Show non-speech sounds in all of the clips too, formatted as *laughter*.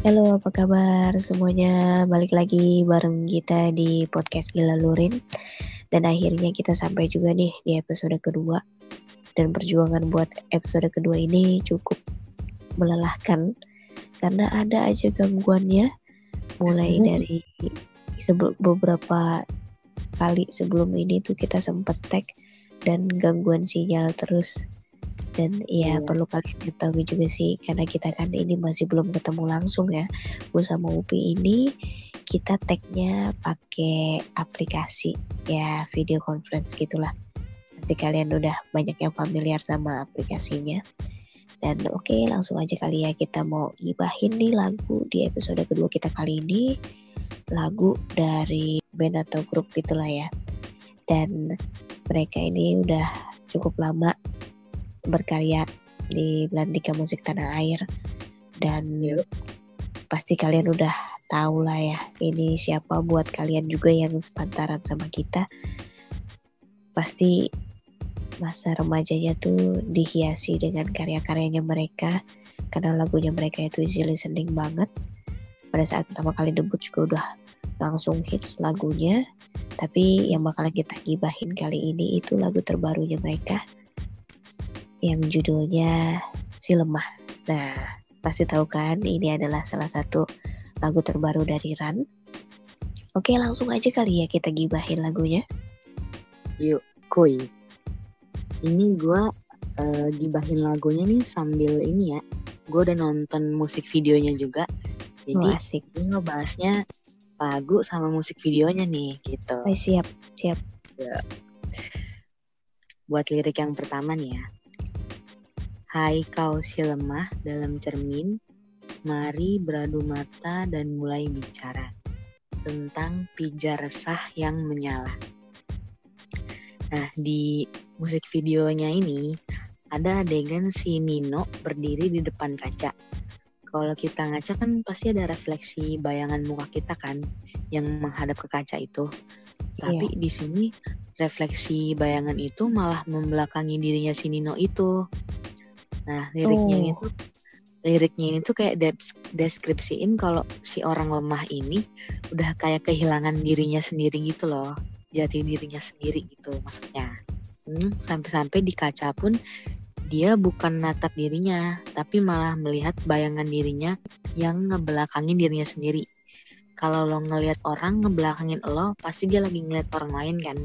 Halo, apa kabar semuanya? Balik lagi bareng kita di podcast Gila Lurin. Dan akhirnya kita sampai juga nih di episode kedua. Dan perjuangan buat episode kedua ini cukup melelahkan. Karena ada aja gangguannya. Mulai dari beberapa kali sebelum ini tuh kita sempet tag dan gangguan sinyal terus dan ya yeah. perlu kalian ketahui juga sih karena kita kan ini masih belum ketemu langsung ya gue sama Upi ini kita tagnya pakai aplikasi ya video conference gitulah. Pasti kalian udah banyak yang familiar sama aplikasinya. Dan oke okay, langsung aja kali ya kita mau gibahin nih lagu di episode kedua kita kali ini. Lagu dari band atau grup gitulah ya. Dan mereka ini udah cukup lama berkarya di Belantika Musik Tanah Air. Dan yep. pasti kalian udah tahu lah ya ini siapa buat kalian juga yang sepantaran sama kita. Pasti masa remajanya tuh dihiasi dengan karya-karyanya mereka karena lagunya mereka itu easy listening banget. Pada saat pertama kali debut juga udah langsung hits lagunya tapi yang bakalan kita gibahin kali ini itu lagu terbarunya mereka yang judulnya Si Lemah. Nah, pasti tahu kan ini adalah salah satu lagu terbaru dari Ran. Oke, langsung aja kali ya kita gibahin lagunya. Yuk, kuy. Ini gue uh, gibahin lagunya nih sambil ini ya. Gue udah nonton musik videonya juga. Jadi oh, asik. ini ngebahasnya lagu sama musik videonya nih gitu. Oh, siap, siap. Ya. Buat lirik yang pertama nih ya. Hai kau si lemah dalam cermin, mari beradu mata dan mulai bicara tentang pijar resah yang menyala. Nah, di musik videonya ini ada adegan si Nino berdiri di depan kaca. Kalau kita ngaca kan pasti ada refleksi bayangan muka kita kan yang menghadap ke kaca itu. Tapi iya. di sini refleksi bayangan itu malah membelakangi dirinya si Nino itu. Nah, liriknya oh. ini tuh liriknya ini tuh kayak deskripsiin kalau si orang lemah ini udah kayak kehilangan dirinya sendiri gitu loh. Jati dirinya sendiri gitu maksudnya. Hmm, sampai-sampai di kaca pun dia bukan natap dirinya, tapi malah melihat bayangan dirinya yang ngebelakangin dirinya sendiri. Kalau lo ngelihat orang ngebelakangin lo, pasti dia lagi ngeliat orang lain kan.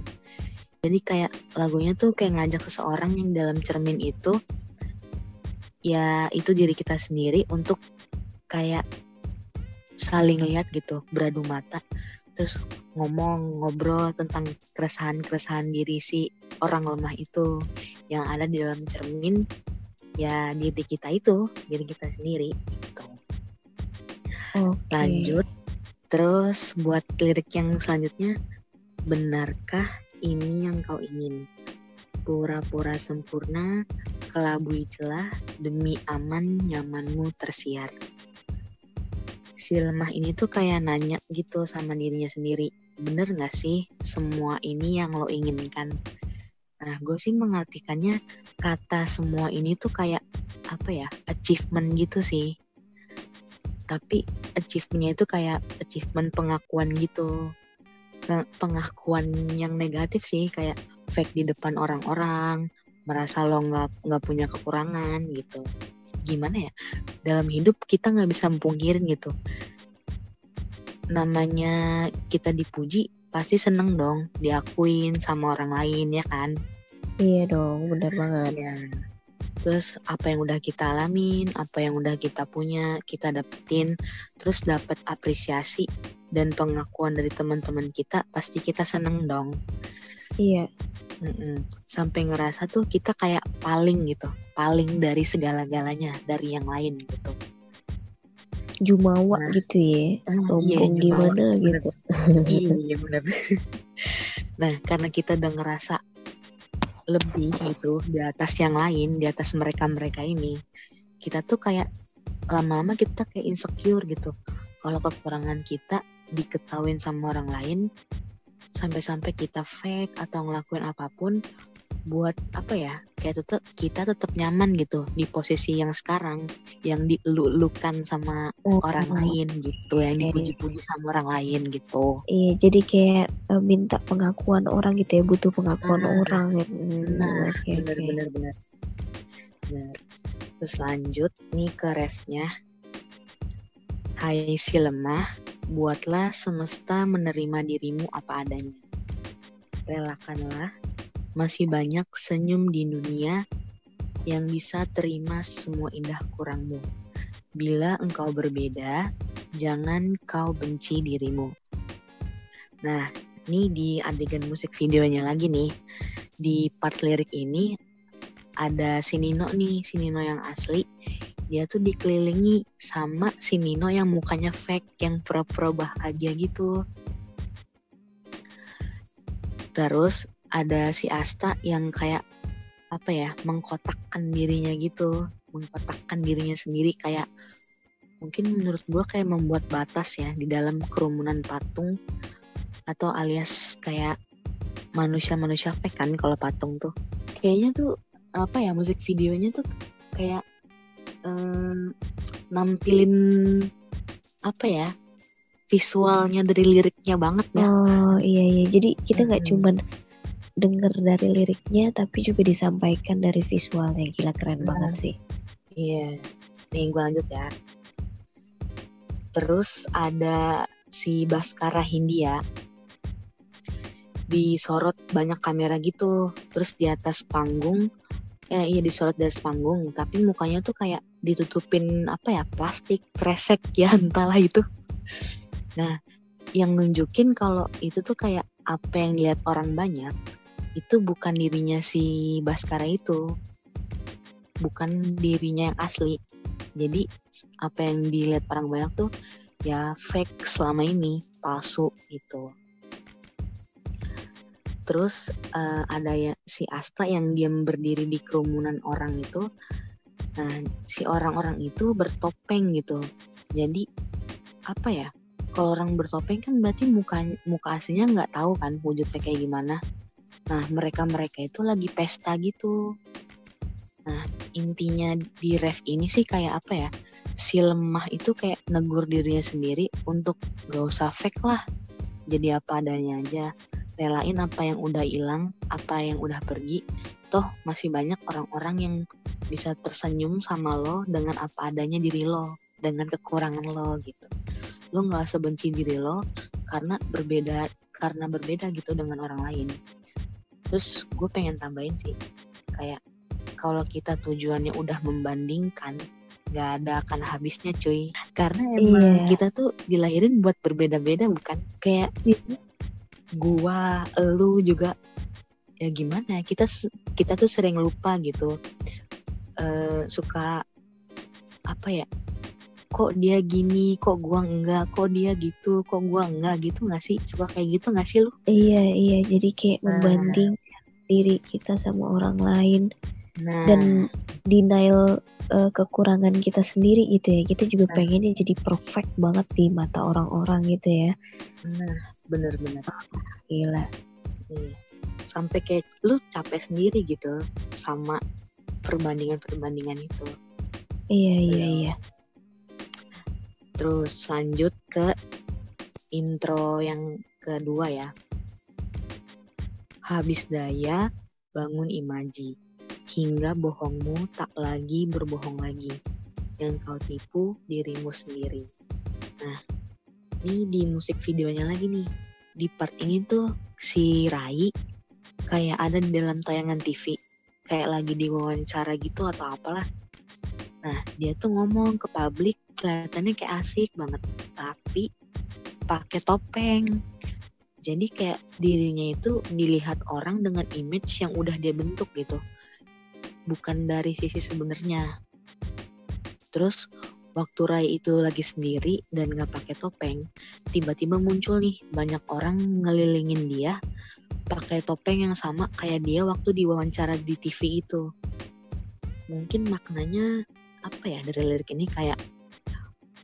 Jadi kayak lagunya tuh kayak ngajak seseorang yang dalam cermin itu ya itu diri kita sendiri untuk kayak saling lihat gitu beradu mata. Terus ngomong ngobrol tentang keresahan-keresahan diri si orang lemah itu yang ada di dalam cermin ya diri kita itu diri kita sendiri gitu. Okay. lanjut. Terus buat lirik yang selanjutnya benarkah ini yang kau ingin pura-pura sempurna kelabui celah demi aman nyamanmu tersiar. Si lemah ini tuh kayak nanya gitu sama dirinya sendiri, bener gak sih semua ini yang lo inginkan? Nah, gue sih mengartikannya kata semua ini tuh kayak apa ya, achievement gitu sih. Tapi achievementnya itu kayak achievement pengakuan gitu. Pengakuan yang negatif sih, kayak fake di depan orang-orang, merasa lo nggak nggak punya kekurangan gitu. Gimana ya? Dalam hidup kita nggak bisa mempungkirin gitu. Namanya kita dipuji pasti seneng dong diakuin sama orang lain ya kan? Iya dong bener banget. Ya terus apa yang udah kita alamin apa yang udah kita punya kita dapetin terus dapet apresiasi dan pengakuan dari teman-teman kita pasti kita seneng dong iya. Mm-mm. sampai ngerasa tuh kita kayak paling gitu paling dari segala-galanya dari yang lain gitu. Jumawa nah, gitu ya ah, sombong iya, gimana bener. gitu. Iya benar *laughs* nah karena kita udah ngerasa lebih gitu di atas yang lain di atas mereka mereka ini kita tuh kayak lama-lama kita kayak insecure gitu. Kalau kekurangan kita diketahuin sama orang lain sampai-sampai kita fake atau ngelakuin apa pun buat apa ya kayak tetap kita tetap nyaman gitu di posisi yang sekarang yang dilulukan sama oh, orang oh. lain gitu yang dipuji-puji sama orang lain gitu. Iya jadi kayak uh, minta pengakuan orang gitu ya butuh pengakuan nah, orang hmm, nah okay, bener, okay. bener bener. Bener terus lanjut nih ke refnya. Hai si lemah buatlah semesta menerima dirimu apa adanya relakanlah masih banyak senyum di dunia yang bisa terima semua indah kurangmu. Bila engkau berbeda, jangan kau benci dirimu. Nah, ini di adegan musik videonya lagi nih. Di part lirik ini ada si Nino nih, si Nino yang asli. Dia tuh dikelilingi sama si Nino yang mukanya fake, yang pura-pura bahagia gitu. Terus ada si Asta yang kayak apa ya mengkotakkan dirinya gitu mengkotakkan dirinya sendiri kayak mungkin menurut gue kayak membuat batas ya di dalam kerumunan patung atau alias kayak manusia-manusia fake kan kalau patung tuh kayaknya tuh apa ya musik videonya tuh kayak um, nampilin apa ya visualnya dari liriknya banget ya. Oh iya iya. Jadi kita nggak hmm. cuman denger dari liriknya tapi juga disampaikan dari visualnya. Gila keren hmm. banget sih. Iya. Nih gue lanjut ya. Terus ada si Baskara Hindia. Disorot banyak kamera gitu. Terus di atas panggung eh iya disorot dari panggung tapi mukanya tuh kayak ditutupin apa ya plastik kresek ya *laughs* entahlah itu. Nah yang nunjukin kalau itu tuh kayak apa yang lihat orang banyak itu bukan dirinya si Baskara itu. Bukan dirinya yang asli. Jadi apa yang dilihat orang banyak tuh ya fake selama ini palsu gitu terus uh, ada ya si Asta yang diam berdiri di kerumunan orang itu nah si orang-orang itu bertopeng gitu jadi apa ya kalau orang bertopeng kan berarti muka muka aslinya nggak tahu kan wujudnya kayak gimana Nah, mereka-mereka itu lagi pesta gitu. Nah, intinya di ref ini sih kayak apa ya? Si lemah itu kayak negur dirinya sendiri untuk gak usah fake lah. Jadi apa adanya aja. Relain apa yang udah hilang, apa yang udah pergi. Toh masih banyak orang-orang yang bisa tersenyum sama lo dengan apa adanya diri lo, dengan kekurangan lo gitu. Lo gak usah benci diri lo karena berbeda karena berbeda gitu dengan orang lain terus gue pengen tambahin sih kayak kalau kita tujuannya udah membandingkan nggak ada akan habisnya cuy karena emang yeah. kita tuh dilahirin buat berbeda-beda bukan kayak yeah. Gua lu juga ya gimana ya kita kita tuh sering lupa gitu uh, suka apa ya kok dia gini kok gua enggak kok dia gitu kok gua enggak gitu nggak sih suka kayak gitu nggak sih lu iya iya jadi kayak nah. membanding diri kita sama orang lain nah. dan denial uh, kekurangan kita sendiri gitu ya kita juga nah. pengennya jadi perfect banget di mata orang-orang gitu ya nah bener-bener gila iya. sampai kayak lu capek sendiri gitu sama perbandingan-perbandingan itu iya iya iya Terus lanjut ke intro yang kedua ya. Habis daya, bangun imaji. Hingga bohongmu tak lagi berbohong lagi. Yang kau tipu dirimu sendiri. Nah, ini di musik videonya lagi nih. Di part ini tuh si Rai kayak ada di dalam tayangan TV. Kayak lagi diwawancara gitu atau apalah. Nah, dia tuh ngomong ke publik kelihatannya kayak asik banget tapi pakai topeng jadi kayak dirinya itu dilihat orang dengan image yang udah dia bentuk gitu bukan dari sisi sebenarnya. Terus waktu Rai itu lagi sendiri dan nggak pakai topeng tiba-tiba muncul nih banyak orang ngelilingin dia pakai topeng yang sama kayak dia waktu diwawancara di TV itu. Mungkin maknanya apa ya dari lirik ini? Kayak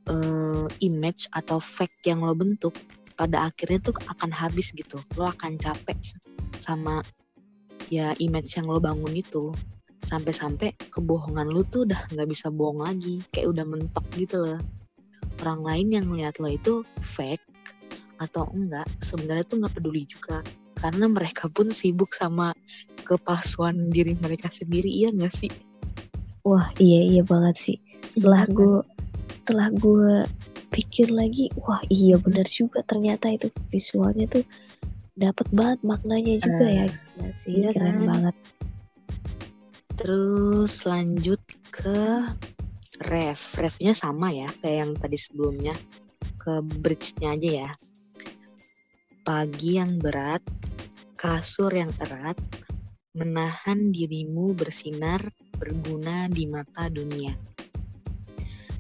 uh, image atau fake yang lo bentuk pada akhirnya tuh akan habis gitu. Lo akan capek sama ya image yang lo bangun itu sampai-sampai kebohongan lu tuh udah nggak bisa bohong lagi. Kayak udah mentok gitu loh. Orang lain yang lihat lo itu fake atau enggak sebenarnya tuh nggak peduli juga. Karena mereka pun sibuk sama kepalsuan diri mereka sendiri iya nggak sih? Wah iya iya banget sih. Setelah Iya kan? gue setelah gue pikir lagi wah iya benar juga ternyata itu visualnya tuh dapat banget maknanya juga Eh, ya. Gila sih iya keren kan? banget Terus lanjut ke ref. Refnya sama ya kayak yang tadi sebelumnya. Ke bridge-nya aja ya. Pagi yang berat, kasur yang erat, menahan dirimu bersinar, berguna di mata dunia.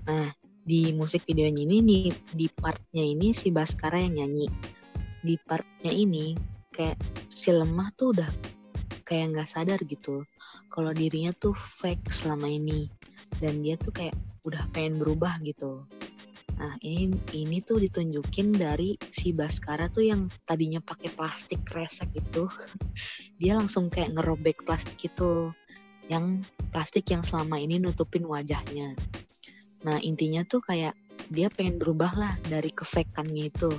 Nah, di musik videonya ini nih, di partnya ini si Baskara yang nyanyi. Di partnya ini kayak si lemah tuh udah kayak nggak sadar gitu kalau dirinya tuh fake selama ini dan dia tuh kayak udah pengen berubah gitu. Nah ini ini tuh ditunjukin dari si Baskara tuh yang tadinya pakai plastik kresek itu, *laughs* dia langsung kayak ngerobek plastik itu, yang plastik yang selama ini nutupin wajahnya. Nah intinya tuh kayak dia pengen berubah lah dari kefekannya itu.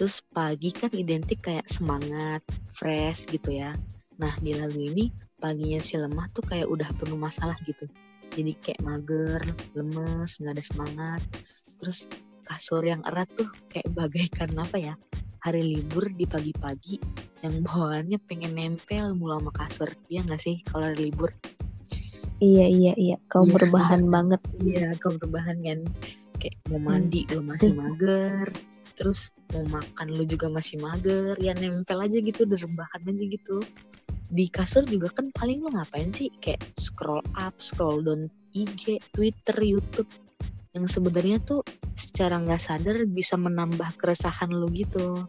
Terus pagi kan identik kayak semangat, fresh gitu ya. Nah di lagu ini paginya si lemah tuh kayak udah penuh masalah gitu. Jadi kayak mager, lemes, nggak ada semangat. Terus kasur yang erat tuh kayak bagaikan apa ya? Hari libur di pagi-pagi yang bawaannya pengen nempel mulu sama kasur. Iya nggak sih kalau hari libur? iya iya iya kau Iya. berbahan banget Iya, kau berbahan kan. Kayak mau mandi lu masih mager. Terus mau makan lu juga masih mager. Ya nempel aja gitu, udah rebahan aja gitu. Di kasur juga kan paling lu ngapain sih? Kayak scroll up, scroll down IG, Twitter, YouTube. Yang sebenarnya tuh secara nggak sadar bisa menambah keresahan lu gitu.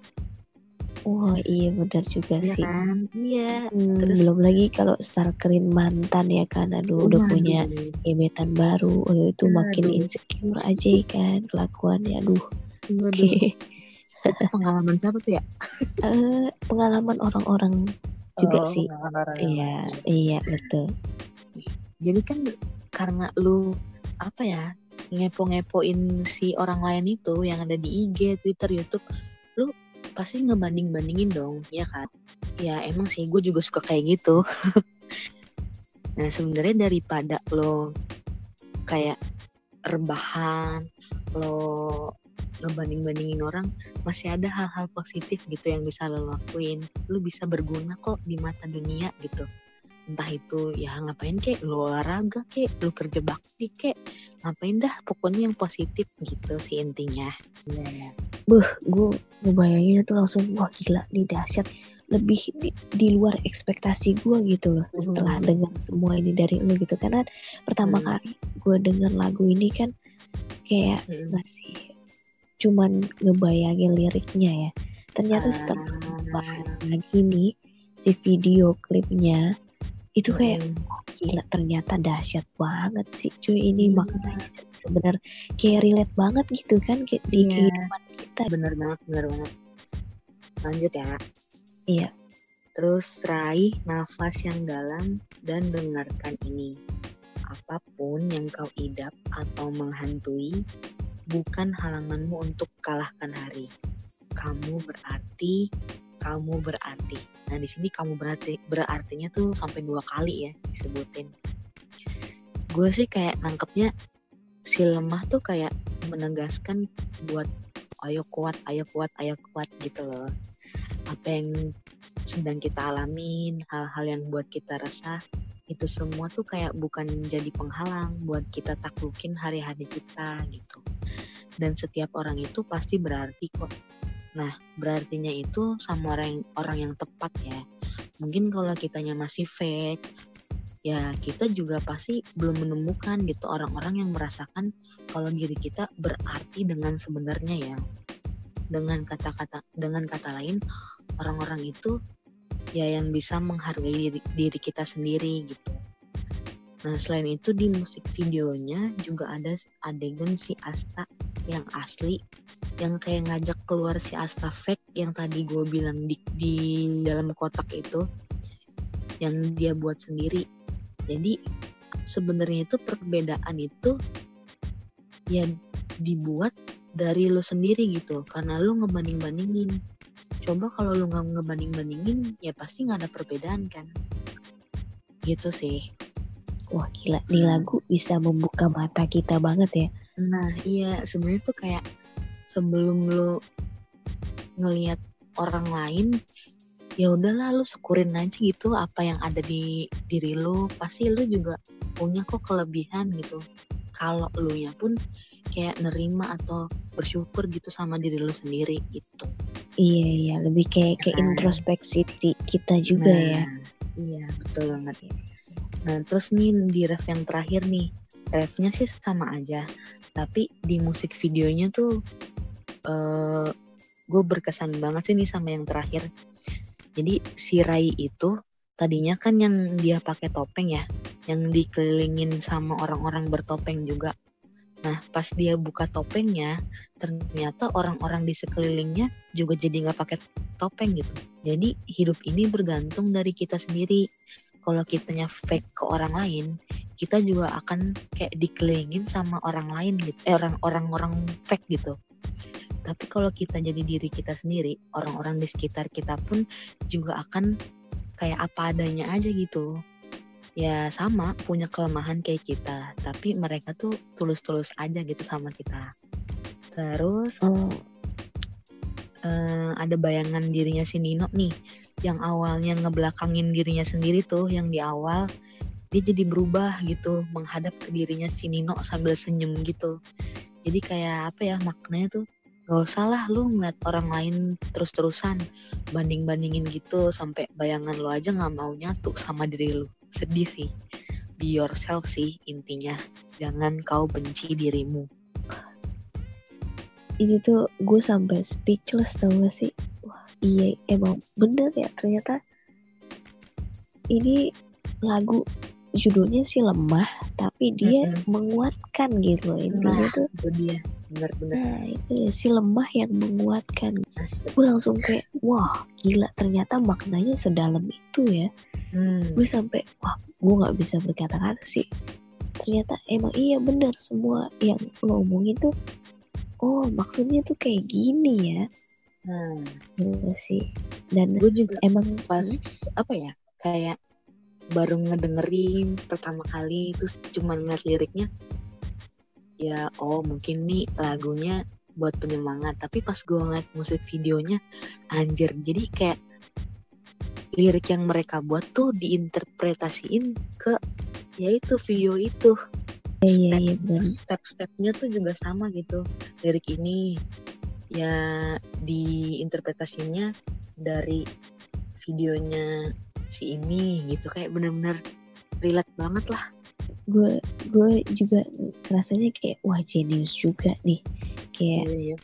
wah iya benar juga Iya sih kan? Iya. Hmm, Terus- belum lagi kalau stalkerin mantan ya kan aduh udah punya Waduh. gebetan baru aduh, itu makin Aduh. insecure aja ya kan kelakuannya aduh Waduh. Itu pengalaman siapa tuh ya? Eh, pengalaman orang-orang juga sih pengalaman orang iya iya betul jadi kan karena lu apa ya ngepo-ngepoin si orang lain itu yang ada di IG, Twitter, YouTube, lu pasti ngebanding-bandingin dong, ya kan? Ya emang sih gue juga suka kayak gitu. *laughs* nah sebenarnya daripada lo kayak rebahan, lo ngebanding-bandingin orang, masih ada hal-hal positif gitu yang bisa lo lakuin. Lu bisa berguna kok di mata dunia gitu. Entah itu ya ngapain kek? Lu olahraga kek? Lu kerja bakti kek? Ngapain dah? Pokoknya yang positif gitu sih intinya. Buh, gue ngebayangin itu langsung wah gila nih dahsyat. Lebih di, di luar ekspektasi gue gitu loh setelah Hmm. dengar semua ini dari lu gitu. Karena pertama Hmm. kali gue denger lagu ini kan kayak Mm. masih cuman ngebayangin liriknya ya ternyata setelah Ah. bahas lagi nih si video klipnya itu kayak wah, gila ternyata dahsyat banget sih cuy ini Iya. maknanya bener kayak relate banget gitu kan kayak di Iya. kehidupan kita bener banget bener banget lanjut ya Iya. terus raih nafas yang dalam dan dengarkan ini apa pun yang kau idap atau menghantui bukan halanganmu untuk kalahkan hari. Kamu berarti kamu berarti. Nah di sini kamu berarti berartinya tuh sampai dua kali ya disebutin. Gue sih kayak nangkepnya si lemah tuh kayak menegaskan buat ayo kuat ayo kuat ayo kuat gitu loh. Apa yang sedang kita alamin hal-hal yang buat kita resah itu semua tuh kayak bukan jadi penghalang buat kita taklukin hari-hari kita gitu. Dan setiap orang itu pasti berarti kok. Nah berartinya itu sama orang orang yang tepat ya. Mungkin kalau kitanya masih fake ya kita juga pasti belum menemukan gitu orang-orang yang merasakan kalau diri kita berarti dengan sebenarnya ya. Dengan kata-kata dengan kata lain orang-orang itu ya yang bisa menghargai diri, diri kita sendiri gitu. Nah selain itu di musik videonya juga ada adegan si Asta yang asli yang kayak ngajak keluar si Asta fake yang tadi gue bilang di, di dalam kotak itu yang dia buat sendiri. Jadi sebenarnya itu perbedaan itu ya dibuat dari lo sendiri gitu karena lo ngebanding-bandingin coba kalau lo nggak ngebanding-bandingin ya pasti nggak ada perbedaan kan? Gitu sih. Wah gila. Nih lagu bisa membuka mata kita banget ya. Nah iya. Sebenarnya tuh kayak sebelum lo ngelihat orang lain ya udahlah lu syukurin aja gitu apa yang ada di diri lu. Pasti lu juga punya kok kelebihan gitu. Kalau lu nya pun kayak nerima atau bersyukur gitu sama diri lu sendiri gitu iya iya. Lebih kayak kayak nah, introspeksi diri kita juga nah, ya. iya betul banget. Nah terus nih di ref yang terakhir nih refnya sih sama aja. Tapi di musik videonya tuh uh, gue berkesan banget sih nih sama yang terakhir. Jadi si Rai itu tadinya kan yang dia pakai topeng ya. Yang dikelilingin sama orang-orang bertopeng juga nah pas dia buka topengnya ternyata orang-orang di sekelilingnya juga jadi nggak pakai topeng gitu. Jadi hidup ini bergantung dari kita sendiri. Kalau kitanya fake ke orang lain kita juga akan kayak dikelilingin sama orang lain gitu. Eh orang orang orang fake gitu. Tapi kalau kita jadi diri kita sendiri, orang-orang di sekitar kita pun juga akan kayak apa adanya aja gitu. Ya sama, punya kelemahan kayak kita, tapi mereka tuh tulus-tulus aja gitu sama kita. Terus oh. uh, ada bayangan dirinya si Nino nih, yang awalnya ngebelakangin dirinya sendiri tuh, yang di awal dia jadi berubah gitu, menghadap ke dirinya si Nino sambil senyum gitu. Jadi kayak apa ya maknanya tuh gak usah lah lu ngeliat orang lain terus-terusan banding-bandingin gitu sampai bayangan lu aja nggak mau nyatu sama diri lu sedih sih. Be yourself sih intinya. Jangan kau benci dirimu. Ini tuh gue sampai speechless tau gak sih? Wah iya emang bener ya ternyata ini lagu judulnya sih lemah tapi dia mm -hmm. menguatkan gitu intinya nah, tuh. itu dia. Benar-benar nah itu ya si lemah yang menguatkan. Gue langsung kayak wah gila ternyata maknanya sedalam itu ya hmm. gue sampai wah gue nggak bisa berkata-kata sih ternyata emang iya benar semua yang lo omongin tuh oh maksudnya tuh kayak gini ya hmm. Iya sih dan gue juga emang pas hmm? apa ya kayak baru ngedengerin pertama kali terus cuman ngeliat liriknya ya oh mungkin nih lagunya buat penyemangat tapi pas gue ngeliat musik videonya anjir jadi kayak lirik yang mereka buat tuh diinterpretasiin ke yaitu video itu. Iya, iya, iya, step-stepnya tuh juga sama gitu. Lirik ini ya diinterpretasinya dari videonya si ini gitu. Kayak bener-bener relate banget lah. Gue gue juga rasanya kayak wah jenius juga nih. Kayak iya, iya.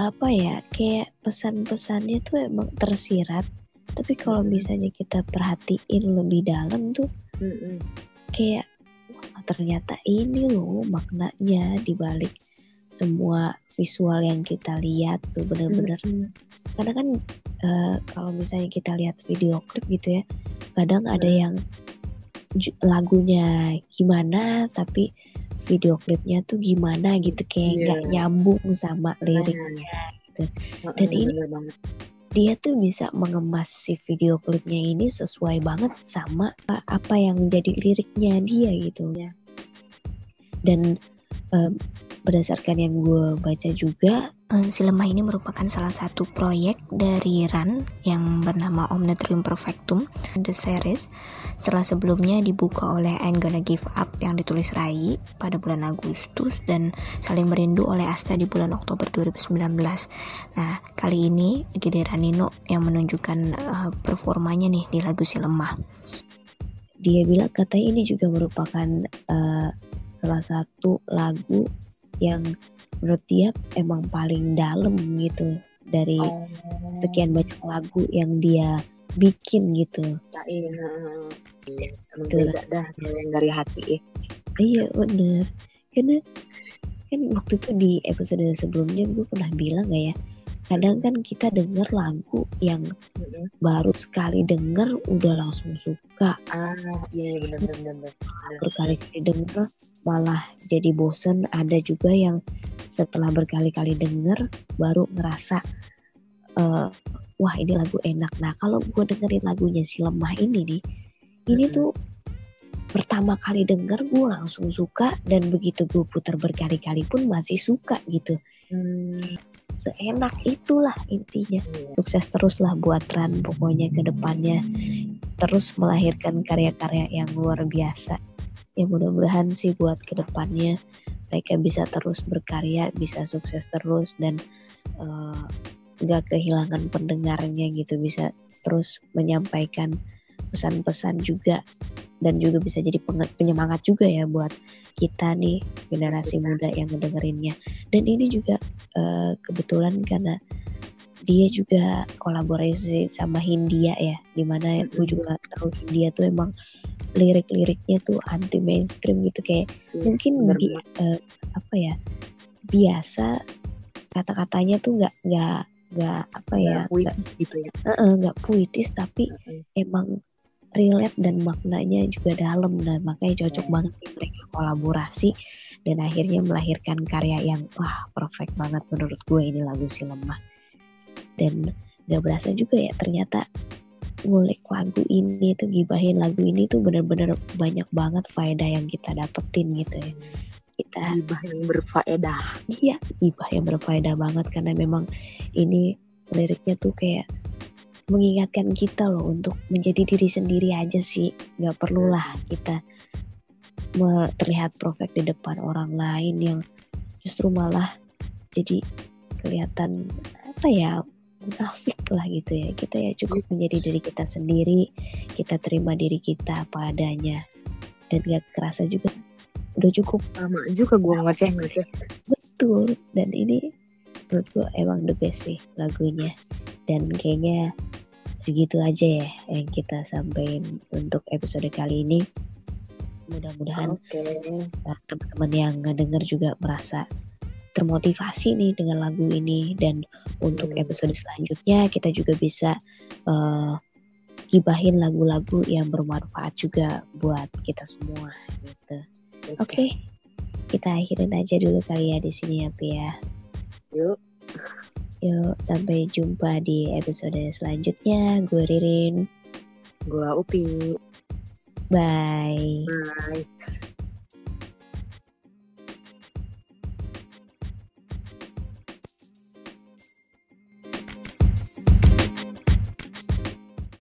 apa ya kayak pesan-pesannya tuh emang tersirat tapi kalau misalnya kita perhatiin lebih dalam tuh mm-hmm. kayak wah ternyata ini loh maknanya dibalik semua visual yang kita lihat tuh bener-bener mm-hmm. karena kan uh, kalau misalnya kita lihat video klip gitu ya kadang mm-hmm. ada yang lagunya gimana tapi video klipnya tuh gimana gitu kayak nggak yeah. nyambung sama liriknya gitu dan ini banget. Dia tuh bisa mengemas si video klipnya ini sesuai banget sama apa yang jadi liriknya dia gitu ya. Dan um, berdasarkan yang gue baca juga Eh, si lemah ini merupakan salah satu proyek dari RAN yang bernama Omnitrium Perfectum The Series. Setelah sebelumnya dibuka oleh I'm Gonna Give Up yang ditulis Rai pada bulan Agustus dan Saling Merindu oleh Asta di bulan Oktober 2019 nah kali ini giliran Nino yang menunjukkan uh, performanya nih di lagu Si Lemah. Dia bilang katanya ini juga merupakan uh, salah satu lagu yang menurut dia emang paling dalam gitu dari oh. sekian banyak lagu yang dia bikin gitu. Nah, iya, iya. Emang beda dah yang dari hati ya. Iya bener. Karena kan waktu itu di episode sebelumnya gue pernah bilang gak ya kadang kan kita denger lagu yang baru sekali denger udah langsung suka. Ah iya iya benar benar benar benar. berkali-kali denger malah jadi bosen. Ada juga yang setelah berkali-kali denger baru ngerasa eh, wah ini lagu enak. Nah kalau gue dengerin lagunya si lemah ini nih ini tuh pertama kali denger gue langsung suka dan begitu gue putar berkali-kali pun masih suka gitu. Hmm, seenak itulah intinya. Iya. sukses terus lah buat Ran pokoknya ke depannya. Terus melahirkan karya-karya yang luar biasa. Ya mudah-mudahan sih buat ke depannya mereka bisa terus berkarya bisa sukses terus dan eh, nggak kehilangan pendengarnya gitu. Bisa terus menyampaikan pesan-pesan juga. Dan juga bisa jadi penyemangat juga ya buat kita nih generasi muda yang ngedengerinnya. Dan ini juga eh, kebetulan karena dia juga kolaborasi sama Hindia ya di mana gue juga tahu Hindia tuh emang lirik-liriknya tuh anti mainstream gitu kayak Iya, mungkin di, eh, apa ya biasa kata-katanya tuh nggak nggak nggak apa ya Nggak puitis gitu ya? Nggak eh, nggak puitis tapi emang relate dan maknanya juga dalam dan makanya cocok Hmm. banget mereka kolaborasi dan akhirnya melahirkan karya yang wah perfect banget menurut gue. Ini lagu si lemah. Dan gak berasa juga ya ternyata ngulik lagu ini tuh gibahin lagu ini tuh bener-bener banyak banget faedah yang kita dapetin gitu ya. Kita gibah yang berfaedah. Iya gibah yang berfaedah banget. Karena memang ini liriknya tuh kayak mengingatkan kita loh untuk menjadi diri sendiri aja sih. Nggak perlulah kita terlihat perfect di depan orang lain yang justru malah jadi kelihatan apa ya munafik lah gitu ya. Kita ya cukup menjadi diri kita sendiri kita terima diri kita apa adanya. Dan gak kerasa juga udah cukup. Lama juga gue ngeceh ngeceh Betul, dan ini menurut gue emang the best sih lagunya. Dan kayaknya segitu aja ya yang kita sampaikan untuk episode kali ini. Mudah-mudahan oke uh, teman-teman yang ngedenger juga merasa termotivasi nih dengan lagu ini dan untuk episode selanjutnya kita juga bisa uh, gibahin lagu-lagu yang bermanfaat juga buat kita semua gitu. Oke, kita akhirin aja dulu kali ya di sini ya Pi ya. yuk Yuk, sampai jumpa di episode selanjutnya. Gue Ririn. gue upi Bye. bye